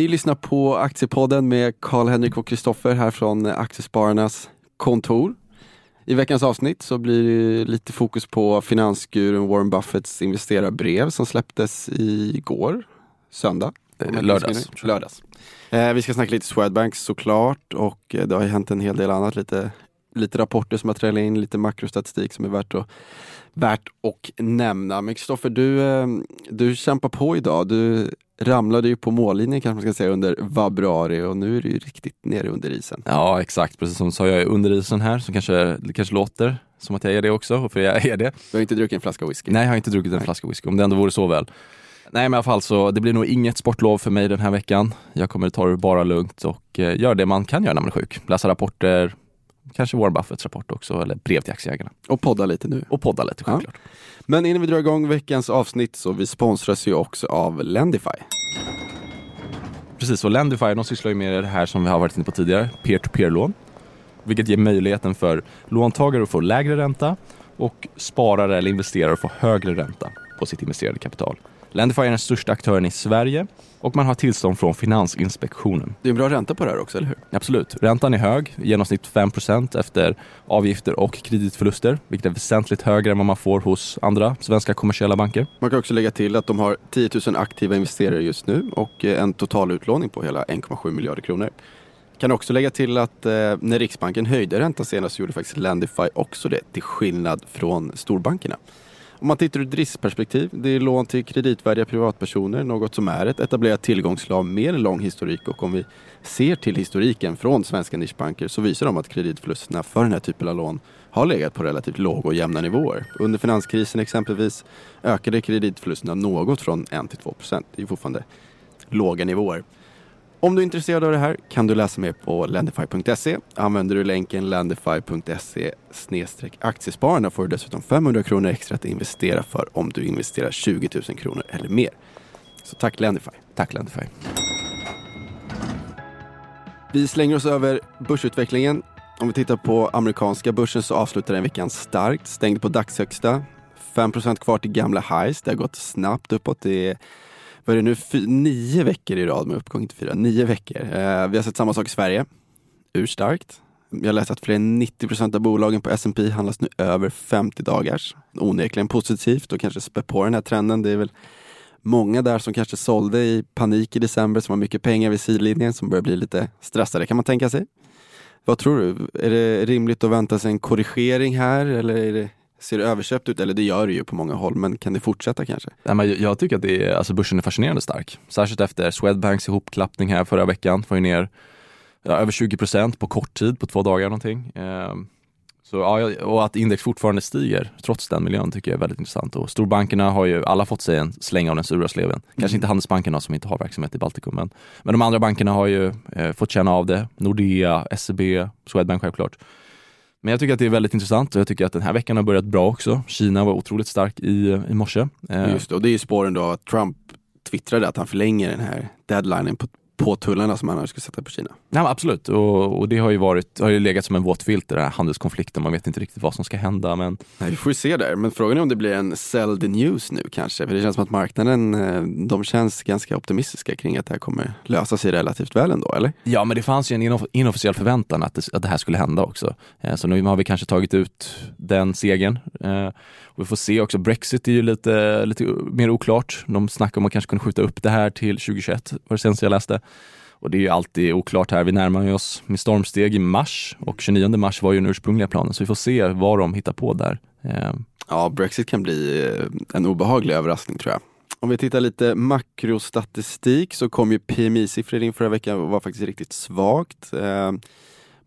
Ni lyssnar på Aktiepodden med Karl-Henrik och Kristoffer här från Aktiespararnas kontor. I veckans avsnitt så blir det lite fokus på finansgurun Warren Buffetts investerarbrev som släpptes igår, söndag. Eh, lördags. Lördags. Eh, vi ska snacka lite Swedbank såklart och eh, det har ju hänt en hel del annat. Lite, lite rapporter som har trällat in, lite makrostatistik som är värt att, värt att nämna. Men Kristoffer, du, eh, du kämpar på idag. Du ramlade ju på mållinjen kanske man ska säga under februari och nu är du ju riktigt nere under isen. Ja exakt, precis som sa jag är under isen här så kanske det kanske låter som att jag är det också, för jag är det. Du har inte druckit en flaska whisky? Nej, jag har inte druckit en Nej. flaska whisky, om det ändå vore så väl. Nej men i alla fall så, det blir nog inget sportlov för mig den här veckan. Jag kommer ta det bara lugnt och eh, göra det man kan göra när man är sjuk. Läsa rapporter, kanske Warren Buffetts rapport också, eller brev till aktieägarna. Och podda lite nu. Och podda lite, självklart. Ja. Men innan vi drar igång veckans avsnitt så vi sponsras ju också av Lendify. Precis, och Lendify de sysslar ju med det här som vi har varit inne på tidigare, peer-to-peer-lån. Vilket ger möjligheten för låntagare att få lägre ränta och sparare eller investerare att få högre ränta på sitt investerade kapital. Lendify är den största aktören i Sverige och man har tillstånd från Finansinspektionen. Det är en bra ränta på det här också, eller hur? Absolut. Räntan är hög, i genomsnitt 5% efter avgifter och kreditförluster, vilket är väsentligt högre än vad man får hos andra svenska kommersiella banker. Man kan också lägga till att de har 10 000 aktiva investerare just nu och en total utlåning på hela 1,7 miljarder kronor. Kan också lägga till att eh, när Riksbanken höjde räntan senast så gjorde faktiskt Lendify också det, till skillnad från storbankerna. Om man tittar ur ett riskperspektiv, det är lån till kreditvärdiga privatpersoner, något som är ett etablerat tillgångsslag med en lång historik och om vi ser till historiken från svenska nischbanker så visar de att kreditförlusterna för den här typen av lån har legat på relativt låga och jämna nivåer. Under finanskrisen exempelvis ökade kreditförlusterna något från 1 till 2 procent. Det är fortfarande låga nivåer. Om du är intresserad av det här kan du läsa mer på lendify.se. Använder du länken lendify.se aktiespararna får du dessutom 500 kronor extra att investera för om du investerar 20 000 kronor eller mer. Så tack Lendify. Tack Lendify. Vi slänger oss över börsutvecklingen. Om vi tittar på amerikanska börsen så avslutar den veckan starkt, stängd på dagshögsta. 5% kvar till gamla highs. Det har gått snabbt uppåt. Det vad är det nu, nio veckor i rad med uppgång, till fyra, nio veckor. Eh, vi har sett samma sak i Sverige, urstarkt. Jag läste att fler än 90 procent av bolagen på S&P handlas nu över 50 dagars. Onekligen positivt och kanske spä på den här trenden. Det är väl många där som kanske sålde i panik i december, som har mycket pengar vid sidlinjen, som börjar bli lite stressade kan man tänka sig. Vad tror du? Är det rimligt att vänta sig en korrigering här eller är det Ser det överköpt ut? Eller det gör det ju på många håll, men kan det fortsätta kanske? Nej, men jag tycker att det är, alltså börsen är fascinerande stark. Särskilt efter Swedbanks ihopklappning här förra veckan, var ju ner ja, över 20 procent på kort tid, på två dagar någonting. Ehm, så, ja, och att index fortfarande stiger trots den miljön tycker jag är väldigt intressant. Och storbankerna har ju alla fått sig en släng av den sura sleven. Kanske mm. inte Handelsbankerna som inte har verksamhet i Baltikum, men, men de andra bankerna har ju eh, fått känna av det. Nordea, SEB, Swedbank självklart. Men jag tycker att det är väldigt intressant och jag tycker att den här veckan har börjat bra också. Kina var otroligt stark i, i morse. Eh, Just det, och det är ju spåren då att Trump twittrade att han förlänger den här deadlinen på på tullarna som han skulle sätta på Kina. Ja, absolut, och, och, det har ju, varit, har ju legat som en våt filt den här handelskonflikten. Man vet inte riktigt vad som ska hända. Men... Nej, vi får se där, men frågan är om det blir en sell the news nu kanske. För det känns som att marknaden, eh, de känns ganska optimistiska kring att det här kommer lösa sig relativt väl ändå, eller? Ja, men det fanns ju en inofficiell förväntan att det, att det här skulle hända också. Eh, så nu har vi kanske tagit ut den segern. Vi får se också, Brexit är ju lite, lite mer oklart. De snackar om att kanske kunna skjuta upp det här till 2021, var det senaste jag läste. Och det är ju alltid oklart här. Vi närmar oss med stormsteg i mars och 29 mars var ju den ursprungliga planen så vi får se vad de hittar på där. Eh, ja, Brexit kan bli eh, en obehaglig överraskning tror jag. Om vi tittar lite makrostatistik så kom ju PMI-siffror in förra veckan och var faktiskt riktigt svagt. Eh,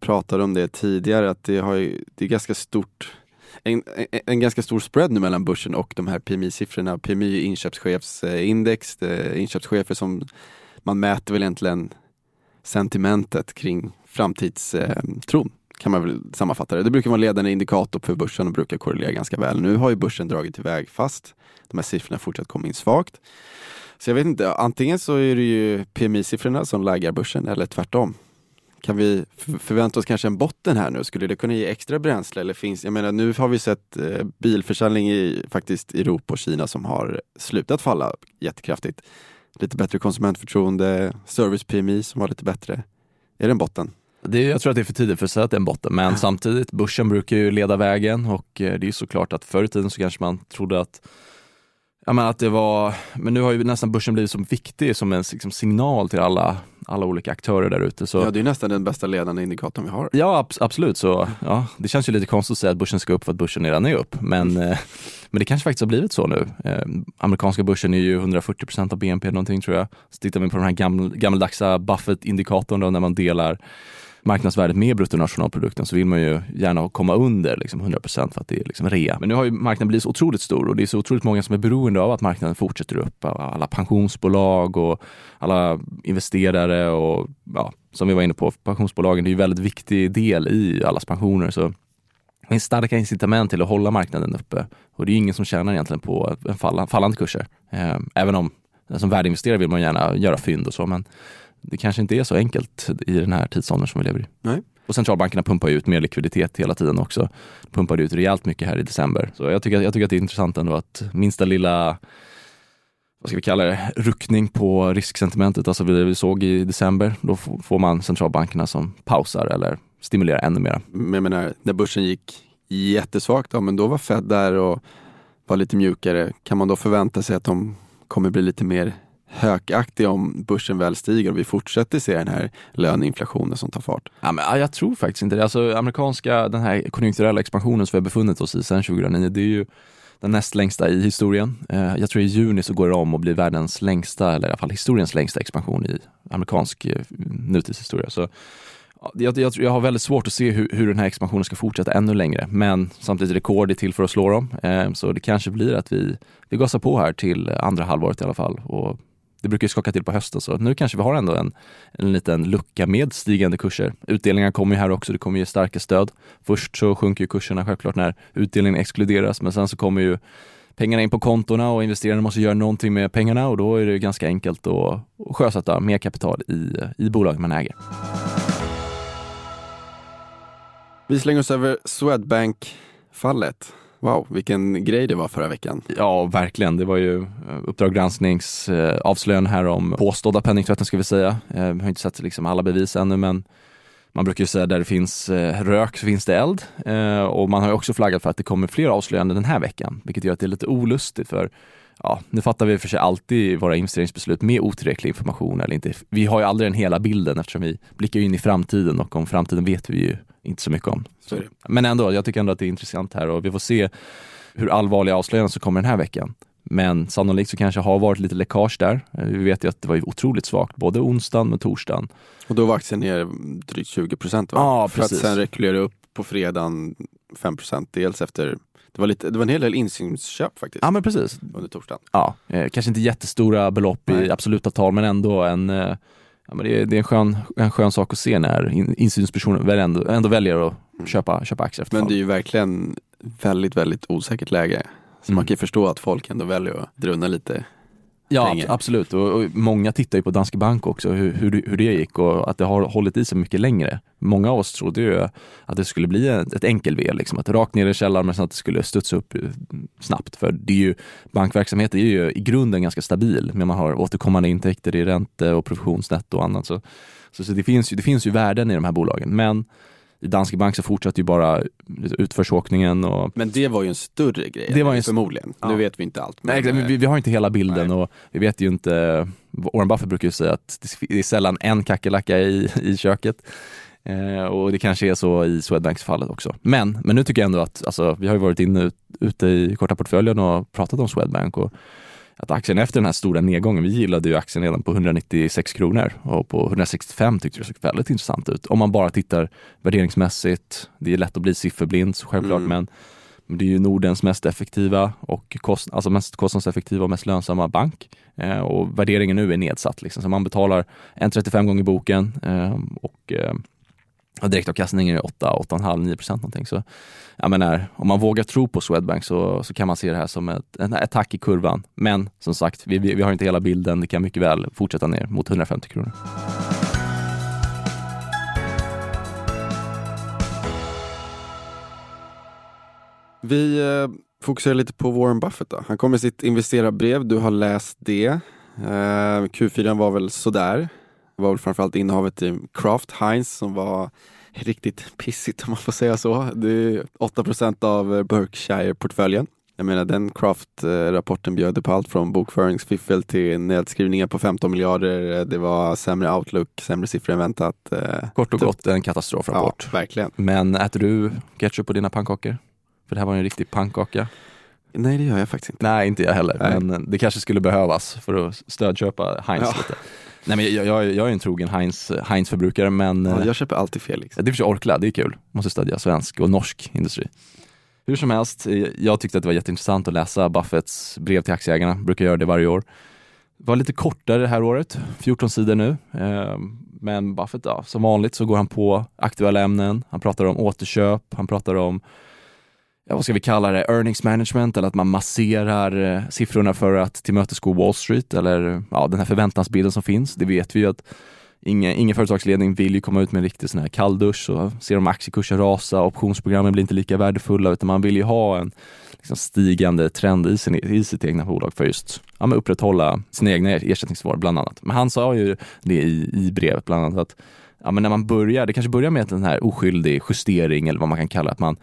pratade om det tidigare att det, har ju, det är ganska stort en, en, en, ganska stor spread nu mellan börsen och de här PMI-siffrorna. PMI är inköpschefsindex, inköpschefer som man mäter väl egentligen sentimentet kring framtidstron kan man väl sammanfatta det. Det brukar vara en ledande indikator för börsen och brukar korrelera ganska väl. Nu har ju börsen dragit iväg fast. De här siffrorna fortsatt komma in svagt. Så jag vet inte, antingen så är det ju PMI-siffrorna som laggar börsen eller tvärtom. Kan vi förvänta oss kanske en botten här nu? Skulle det kunna ge extra bränsle? Eller finns, jag menar, nu har vi sett eh, bilförsäljning i faktiskt Europa och Kina som har slutat falla jättekraftigt. lite bättre konsumentförtroende, service PMI som var lite bättre. Är det en botten? Det, jag tror att det är för tidigt för att säga att det är en botten, men samtidigt, börsen brukar ju leda vägen och eh, det är såklart att förr i tiden så kanske man trodde att Ja, men att det var, men nu har ju nästan börsen blivit så viktig som en liksom, signal till alla, alla olika aktörer där ute. Ja, det är nästan den bästa ledande indikatorn vi har. Ja, ab absolut. Så, ja, det känns ju lite konstigt att säga att börsen ska upp för att börsen redan är upp. Men, eh, men det kanske faktiskt har blivit så nu. Eh, amerikanska börsen är ju 140 procent av BNP någonting tror jag. Så tittar vi på den här gammal, gammaldags Buffett-indikatorn när man delar marknadsvärdet med bruttonationalprodukten så vill man ju gärna komma under liksom 100% för att det är liksom rea. Men nu har ju marknaden blivit så otroligt stor och det är så otroligt många som är beroende av att marknaden fortsätter upp. Alla pensionsbolag och alla investerare och ja, som vi var inne på, pensionsbolagen det är ju en väldigt viktig del i allas pensioner. Så det finns starka incitament till att hålla marknaden uppe och det är ingen som tjänar egentligen på en fallande kurser. Ehm, även om som värdeinvesterare vill man gärna göra fynd och så, men det kanske inte är så enkelt i den här tidsåldern som vi lever i. Nej. Och centralbankerna pumpar ut mer likviditet hela tiden också. Pumpade ut rejält mycket här i december. Så jag tycker, jag tycker att det är intressant ändå att minsta lilla vad ska vi kalla det, ruckning på risksentimentet, alltså det vi såg i december, då får man centralbankerna som pausar eller stimulerar ännu mer. Men jag menar, när börsen gick jättesvagt, ja, men då var Fed där och var lite mjukare. Kan man då förvänta sig att de kommer bli lite mer hökaktiga om börsen väl stiger och vi fortsätter se den här löneinflationen som tar fart? Ja, men, jag tror faktiskt inte det. Alltså, amerikanska, den här konjunkturella expansionen som vi har befunnit oss i sedan 2009, det är ju den näst längsta i historien. Eh, jag tror i juni så går det om och blir världens längsta, eller i alla fall historiens längsta expansion i amerikansk eh, nutidshistoria. Så jag, jag, jag, har väldigt svårt att se hur, hur, den här expansionen ska fortsätta ännu längre. Men samtidigt rekord är till för att slå dem. Eh, så det kanske blir att vi, vi gasar på här till andra halvåret i alla fall och det brukar ju skaka till på hösten så nu kanske vi har ändå en, en liten lucka med stigande kurser. Utdelningar kommer ju här också, det kommer ge starka stöd. Först så sjunker ju kurserna självklart när utdelningen exkluderas men sen så kommer ju pengarna in på kontona och investerarna måste göra någonting med pengarna och då är det ganska enkelt att, att sjösätta mer kapital i, i bolag man äger. Vi slänger oss över Swedbank-fallet. Wow, vilken grej det var förra veckan. Ja, verkligen. Det var ju eh, Uppdrag gransknings eh, avslöjande här om påstådda penningtvätten ska vi säga. Eh, vi har inte sett liksom alla bevis ännu men man brukar ju säga där det finns eh, rök så finns det eld. Eh, och man har ju också flaggat för att det kommer fler avslöjanden den här veckan, vilket gör att det är lite olustigt för ja, nu fattar vi för sig alltid våra investeringsbeslut med otillräcklig information eller inte. Vi har ju aldrig den hela bilden eftersom vi blickar in i framtiden och om framtiden vet vi ju inte så mycket om. Så. Men ändå, jag tycker ändå att det är intressant här och vi får se hur allvarliga avslöjanden som kommer den här veckan. Men sannolikt så kanske har varit lite läckage där. Vi vet ju att det var otroligt svagt både onsdagen och torsdagen. Och då var aktien ner drygt 20 procent Ja, För att sen rekulera upp på fredagen 5 procent. Dels efter det var, lite, det var en hel del insynsköp faktiskt. Ja men precis. Under torsdagen. Ja, eh, kanske inte jättestora belopp Nej. i absoluta tal men ändå en eh, ja, men det, är, det är en, skön, en skön sak att se när in, insynspersonen väl ändå, ändå väljer att mm. köpa, köpa aktier Men det är ju verkligen väldigt, väldigt osäkert läge. Så mm. man kan ju förstå att folk ändå väljer att drunna lite Ja pengar. absolut och, och, många tittar ju på Danske Bank också hur, hur, hur, det gick och att det har hållit i sig mycket längre. Många av oss trodde ju att det skulle bli ett, ett enkel-V, liksom, att rakt ner i källaren men sen att det skulle studsa upp eh, snabbt. För det är ju, bankverksamhet är ju i grunden ganska stabil, men man har återkommande intäkter i ränte och provisionsnetto och annat. Så, så, så, det, finns ju, det finns ju värden i de här bolagen. Men i Danske Bank så fortsatte ju bara utförsåkningen. Och... Men det var ju en större grej, det var en... förmodligen. Ja. Nu vet vi inte allt. Men... Nej, vi, vi har inte hela bilden Nej. och vi vet ju inte, Warren Buffett brukar ju säga att det är sällan en kackerlacka i, i köket. Eh, och det kanske är så i Swedbanks fallet också. Men, men nu tycker jag ändå att, alltså, vi har ju varit inne ute i korta portföljen och pratat om Swedbank och att aktien efter den här stora nedgången, vi gillade ju aktien redan på 196 kronor och på 165 tyckte det såg väldigt intressant ut. Om man bara tittar värderingsmässigt, det är lätt att bli sifferblind självklart, mm. men det är ju Nordens mest effektiva och kost, alltså mest kostnadseffektiva och mest lönsamma bank. Eh, och värderingen nu är nedsatt. Liksom. Så man betalar 1,35 gånger boken eh, och eh, direktavkastningen är 8, 8,5, 9 procent någonting. Så jag menar, om man vågar tro på Swedbank så, så kan man se det här som ett, en attack i kurvan. Men som sagt, vi, vi har inte hela bilden. Det kan mycket väl fortsätta ner mot 150 kronor. Vi eh, fokuserar lite på Warren Buffett. Då. Han kom med sitt investerarbrev. Du har läst det. Eh, Q4 var väl sådär. Var väl framförallt innehavet i Kraft Heinz som var riktigt pissigt om man får säga så. Det är 8% av Berkshire-portföljen. Jag menar den Craft-rapporten bjöd på allt från bokföringsfiffel till nedskrivningar på 15 miljarder. Det var sämre outlook, sämre siffror än väntat. Eh, Kort och gott en katastrofrapport. Ja, verkligen. Men äter du ketchup på dina pannkakor? För det här var en riktig pannkaka. Nej, det gör jag faktiskt inte. Nej, inte jag heller. Nej. Men det kanske skulle behövas för att stödköpa Heinz Ja. lite. Nej, men jag, jag, jag är en trogen Heinz, Heinz-förbrukare, men Ja, eh, jag köper alltid Felix. det är för sig Orkla, det är kul. Måste stödja svensk och norsk industri. Hur som helst, eh, jag tyckte att det var jätteintressant att läsa Buffetts brev till aktieägarna. Brukar göra det varje år. Det var lite kortare det här året, 14 sidor nu. Eh, Men Buffett, ja, som vanligt så går han på aktuella ämnen. Han pratar om återköp, han pratar om vad ska vi kalla det, earnings management eller att man masserar eh, siffrorna för att tillmötesgå Wall Street eller ja, den här förväntansbilden som finns. Det vet vi ju att ingen, ingen företagsledning vill ju komma ut med en riktig sån här kalldusch och ser de aktiekurser rasa, optionsprogrammen blir inte lika värdefulla utan man vill ju ha en liksom, stigande trend i, sin, i sitt egna bolag för just ja, men upprätthålla sina egna ersättningsnivåer bland annat. Men han sa ju det i, i brevet bland annat att ja, men när man börjar, det kanske börjar med en här oskyldig justering eller vad man kan kalla att man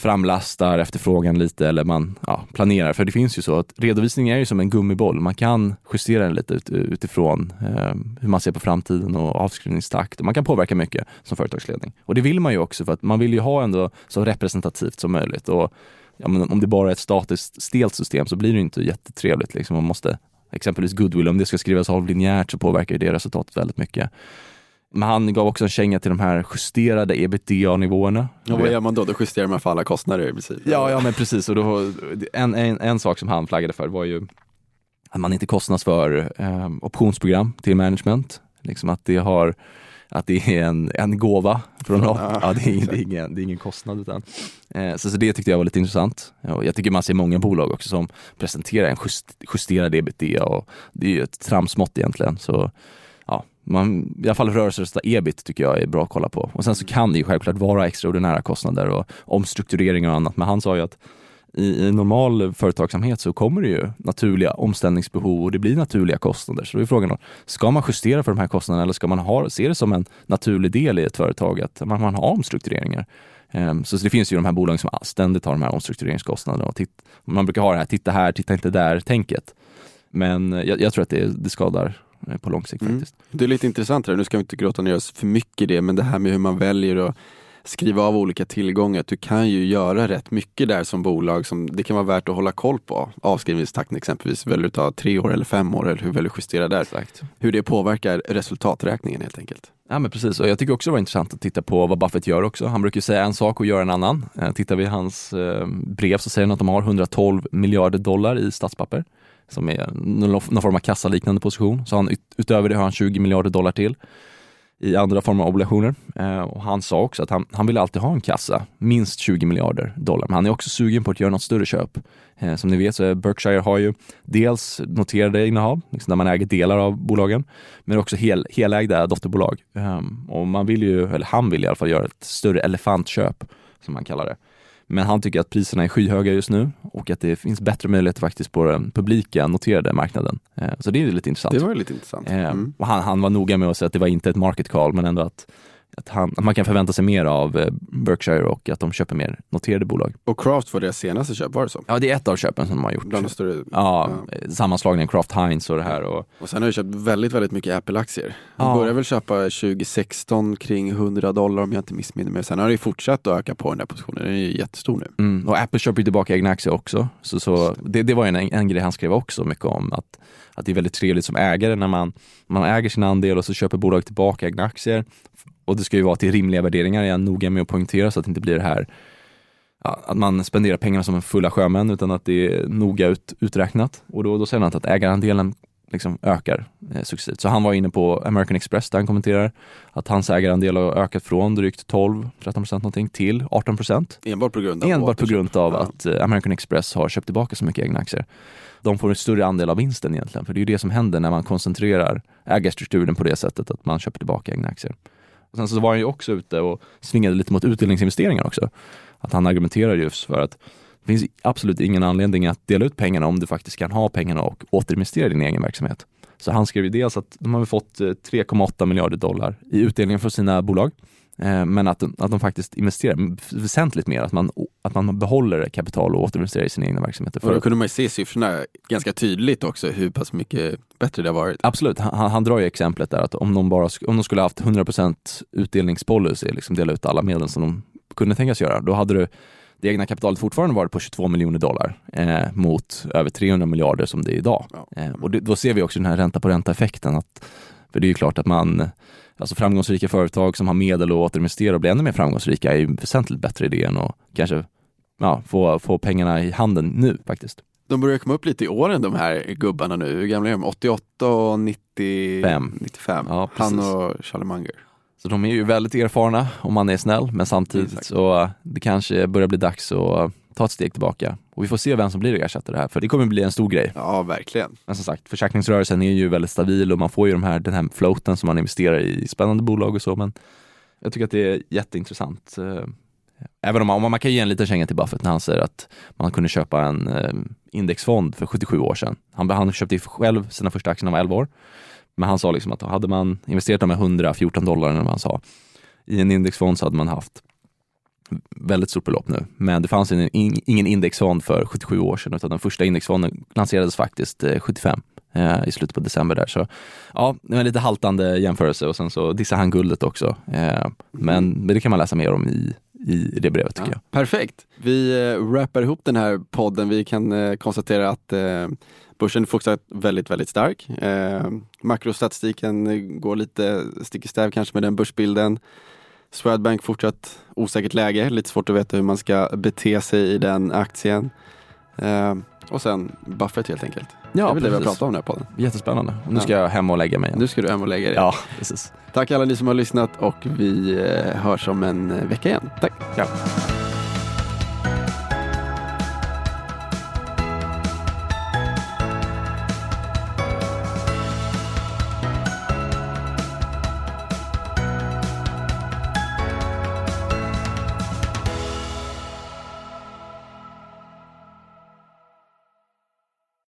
framlastar efterfrågan lite eller man ja, planerar. För det finns ju så att redovisning är ju som en gummiboll. Man kan justera den lite ut, utifrån eh, hur man ser på framtiden och avskrivningstakt. Man kan påverka mycket som företagsledning. Och det vill man ju också för att man vill ju ha ändå så representativt som möjligt. Och ja, men om det bara är ett statiskt stelt system så blir det inte jättetrevligt. Liksom. Man måste exempelvis goodwill, om det ska skrivas av linjärt så påverkar det resultatet väldigt mycket. Men han gav också en känga till de här justerade ebitda-nivåerna. Och vad gör man då? Då justerar man för alla kostnader i princip. Ja, ja men precis. Och då, en, en, en sak som han flaggade för var ju att man inte kostnadsför eh, optionsprogram till management. Liksom att det har att det är en, en gåva från. Ja, Ja, det, är, det, är ingen, det är ingen kostnad. Utan. Eh, så, så det tyckte jag var lite intressant. Ja, jag tycker man ser många bolag också som presenterar en just, justerad ebitda och det är ju ett tramsmått egentligen. Så ja, man, i alla fall rörelseresultat ebit tycker jag är bra att kolla på. Och sen så kan det ju självklart vara extraordinära kostnader och omstruktureringar och annat. Men han sa ju att i, i normal företagsamhet så kommer det ju naturliga omställningsbehov och det blir naturliga kostnader. Så då är frågan, ska man justera för de här kostnaderna eller ska man ha, se det som en naturlig del i ett företag att man, man har omstruktureringar? Ehm, Så, så det finns ju de här bolagen som ständigt har de här omstruktureringskostnaderna. Och titt, man brukar ha det här, titta här, titta inte där-tänket. Men jag, jag tror att det, det skadar på lång sikt Mm. faktiskt. Det är lite intressant här, nu ska vi inte gråta ner oss för mycket i det, men det här med hur man väljer att skriva av olika tillgångar. Du kan ju göra rätt mycket där som bolag som det kan vara värt att hålla koll på. Avskrivningstakten exempelvis, väljer du ta tre år eller fem år eller hur väljer du justera där? Exakt. Hur det påverkar resultaträkningen helt enkelt. Ja men precis, och jag tycker också det var intressant att titta på vad Buffett gör också. Han brukar ju säga en sak och göra en annan. Eh, Tittar vi i hans eh, brev så säger han att de har 112 miljarder dollar i statspapper som är någon form av kassaliknande position. Så han, utöver det har han 20 miljarder dollar till i andra former av obligationer. Eh, och han sa också att han, han vill alltid ha en kassa, minst 20 miljarder dollar. Men han är också sugen på att göra något större köp. Eh, som ni vet så är Berkshire har ju dels noterade innehav, liksom där man äger delar av bolagen, men också hel, helägda dotterbolag. Eh, och man vill ju, eller han vill i alla fall göra ett större elefantköp, som man kallar det. Men han tycker att priserna är skyhöga just nu och att det finns bättre möjligheter faktiskt på den publika noterade marknaden. Eh, så det är lite intressant. Det var lite intressant. Eh, Mm. och han, han var noga med att säga att det var inte ett market call, men ändå att, att, han, att man kan förvänta sig mer av eh, Berkshire och att de köper mer noterade bolag. Och Craft var deras senaste köp, var det så? Ja, det är ett av köpen som de har gjort. Bland de större. Ja, eh, sammanslagningen Kraft Heinz och det här. Och, Och sen har jag köpt väldigt, väldigt mycket Apple-aktier. Jag Ja. började väl köpa 2016 kring 100 dollar om jag inte missminner mig. Sen har det fortsatt att öka på den där positionen. Den är ju jättestor nu. mm, och Apple köper ju tillbaka egna aktier också. Så, så det, det var en, en grej han skrev också mycket om. Att, att det är väldigt trevligt som ägare när man, man äger sin andel och så köper bolaget tillbaka egna aktier. Och det ska ju vara till rimliga värderingar, jag är noga med att poängtera så att det inte blir det här ja, att man spenderar pengarna som en fulla sjömän utan att det är noga ut, uträknat. Och då, då säger han att ägarandelen liksom ökar eh, successivt. Så han var inne på American Express där han kommenterar att hans ägarandel har ökat från drygt 12-13% någonting till 18%. Enbart på grund av Enbart på grund av att eh, American Express har köpt tillbaka så mycket egna aktier. De får en större andel av vinsten egentligen, för det är ju det som händer när man koncentrerar ägarstrukturen på det sättet att man köper tillbaka egna aktier. Och sen så var han ju också ute och svingade lite mot utdelningsinvesteringar också. Att han argumenterar just för att Det finns absolut ingen anledning att dela ut pengarna om du faktiskt kan ha pengarna och återinvestera i din egen verksamhet. Så han skrev ju dels att de har fått eh, 3,8 miljarder dollar i utdelning från sina bolag men att, att de faktiskt investerar väsentligt mer, att man, att man behåller kapital och återinvesterar i sina egna verksamheter. Och då kunde man ju se siffrorna ganska tydligt också, hur pass mycket bättre det har varit. Absolut, han, han drar ju exemplet där att om de, bara, om de skulle haft 100% utdelningspolicy, liksom dela ut alla medel som de kunde tänkas göra, då hade du det egna kapitalet fortfarande varit på 22 miljoner dollar eh, mot över 300 miljarder som det är idag. Ja. Eh, och det, då ser vi också den här ränta på ränta effekten. Att, för det är ju klart att man Alltså framgångsrika företag som har medel att återinvestera och bli ännu mer framgångsrika är ju väsentligt bättre idé än att kanske ja, få, få pengarna i handen nu faktiskt. De börjar komma upp lite i åren de här gubbarna nu. Hur gamla är de? 88 och 95? 95. Ja, Han och Charlie Munger. Så de är ju väldigt erfarna om man är snäll, men samtidigt Exakt. så det kanske börjar bli dags att ta ett steg tillbaka. Och vi får se vem som blir ersättare här, för det kommer bli en stor grej. Ja, verkligen. Men som sagt, försäkringsrörelsen är ju väldigt stabil och man får ju de här, den här floaten som man investerar i spännande bolag och så, men jag tycker att det är jätteintressant. Eh, även om man, man kan ge en liten känga till Buffett när han säger att man kunde köpa en eh, indexfond för 77 år sedan. Han, han köpte själv sina första aktier när han var 11 år. Men han sa liksom att hade man investerat de här 114 dollar, eller vad han sa, i en indexfond så hade man haft väldigt stort belopp nu. Men det fanns en, ingen indexfond för 77 år sedan utan den första indexfonden lanserades faktiskt 75 eh, eh, i slutet på december där. Så ja, det var en lite haltande jämförelse och sen så dissade han guldet också. Eh, men, men det kan man läsa mer om i, i det brevet tycker ja, jag. Perfekt. Vi eh, wrappar ihop den här podden. Vi kan eh, konstatera att eh, börsen är fortsatt väldigt, väldigt stark. Eh, makrostatistiken går lite stick i stäv kanske med den börsbilden. Swedbank fortsatt osäkert läge, lite svårt att veta hur man ska bete sig i den aktien. Eh, och sen Buffett helt enkelt. Ja, det är väl det vi har pratat om den här podden. Jättespännande. Och nu ja. ska jag hem och lägga mig. Nu ska du hem och lägga dig. Ja, precis. Tack alla ni som har lyssnat och vi eh, hörs om en vecka igen. Tack. Ja.